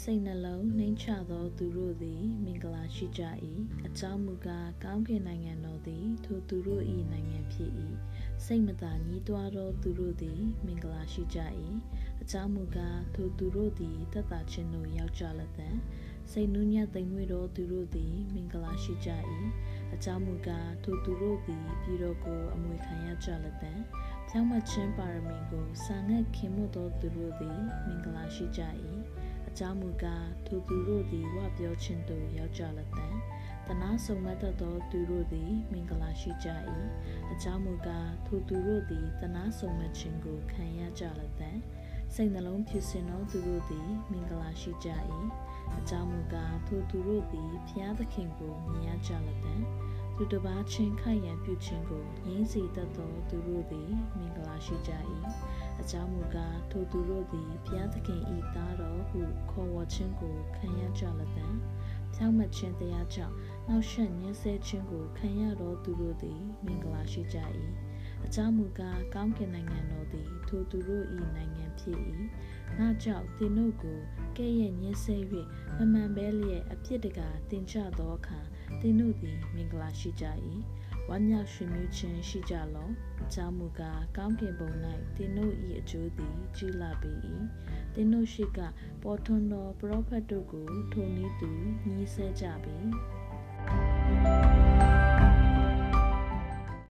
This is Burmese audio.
စိတ်နှလုံးနှိမ်ချသောသူတို့သည် မင်္ဂလာရှိကြ၏အကြောင်းမူကားကောင်းကင်နိုင်ငံတော်သည် ထိုသူတို့၏နိုင်ငံဖြစ်၏စိတ်မသာညှိတွားသောသူတို့သည် မင်္ဂလာရှိကြ၏အကြောင်းမူကားထိုသူတို့သည်သက်သာခြင်းသို့ရောက်ကြလသံစိတ်နှူးညံ့သိမ်မွေ့သောသူတို့သည် မင်္ဂလာရှိကြ၏အကြောင်းမူကားထိုသူတို့သည် ပြည်တော်ကိုအမွေခံရကြလသံ ဖြောင်းမခြင်းပါရမီကိုစာငတ်ခင်မွတ်သောသူတို့သည်မင်္ဂလာရှိကြ၏အကြောင်းမူကားထိုသူတို့သည်ဝပြောခြင်းသို့ရောက်ကြလသံတနာဆုံမတ်သောသူတို့သည်မင်္ဂလာရှိကြ၏အကြောင်းမူကားထိုသူတို့သည်တနာဆုံမတ်ခြင်းကိုခံရကြလသံစိတ်နှလုံးဖြစ်စင်သောသူတို့သည်မင်္ဂလာရှိကြ၏အကြောင်းမူကားထိုသူတို့သည်ဖျားသခင်ကိုမြင်ရကြလသံ သူတစ်ပါးချင်းခိုက်ရန်ပြုခြင်းကိုရင်းစီတတ်သောသူတို့သည် မင်္ဂလာရှိကြ၏အကြောင်းမူကားထိုသူတို့သည်ဘုရားသခင်၏သားတော်ဟုခေါ်ဝေါ်ခြင်းကိုခံရကြလသံဖြောင့်မတ်ခြင်းတရားကြောင့်နောက်ဆက်ညှင်းဆဲခြင်းကိုခံရသောသူတို့သည် မင်္ဂလာရှိကြ၏ အကြောင်းမူကားကောင်းကင်နိုင်ငံတော်သည် ထိုသူတို့၏နိုင်ငံဖြစ်၏ငါကြောင့်သင်တို့ကိုကဲ့ရဲ့ညှင်းဆဲ၍မမှန်ပဲလျက်အပြစ်တကာတင်ချသောအခါသင်တို့သည်မင်္ဂလာရှိကြ၏ဝမ်းမြောက်ရွှင်မြူးခြင်းရှိကြလော့အကြောင်းမူကားကောင်းကင်ဘုံ၌သင်တို့၏အကျိုးသည်ကြီးလာပေ၏သင်တို့ရှိကပေါ်ထွန်းသောပရောဖက်တို့ကိုထိုနည်းသူညီးဆဲကြပြီ thank you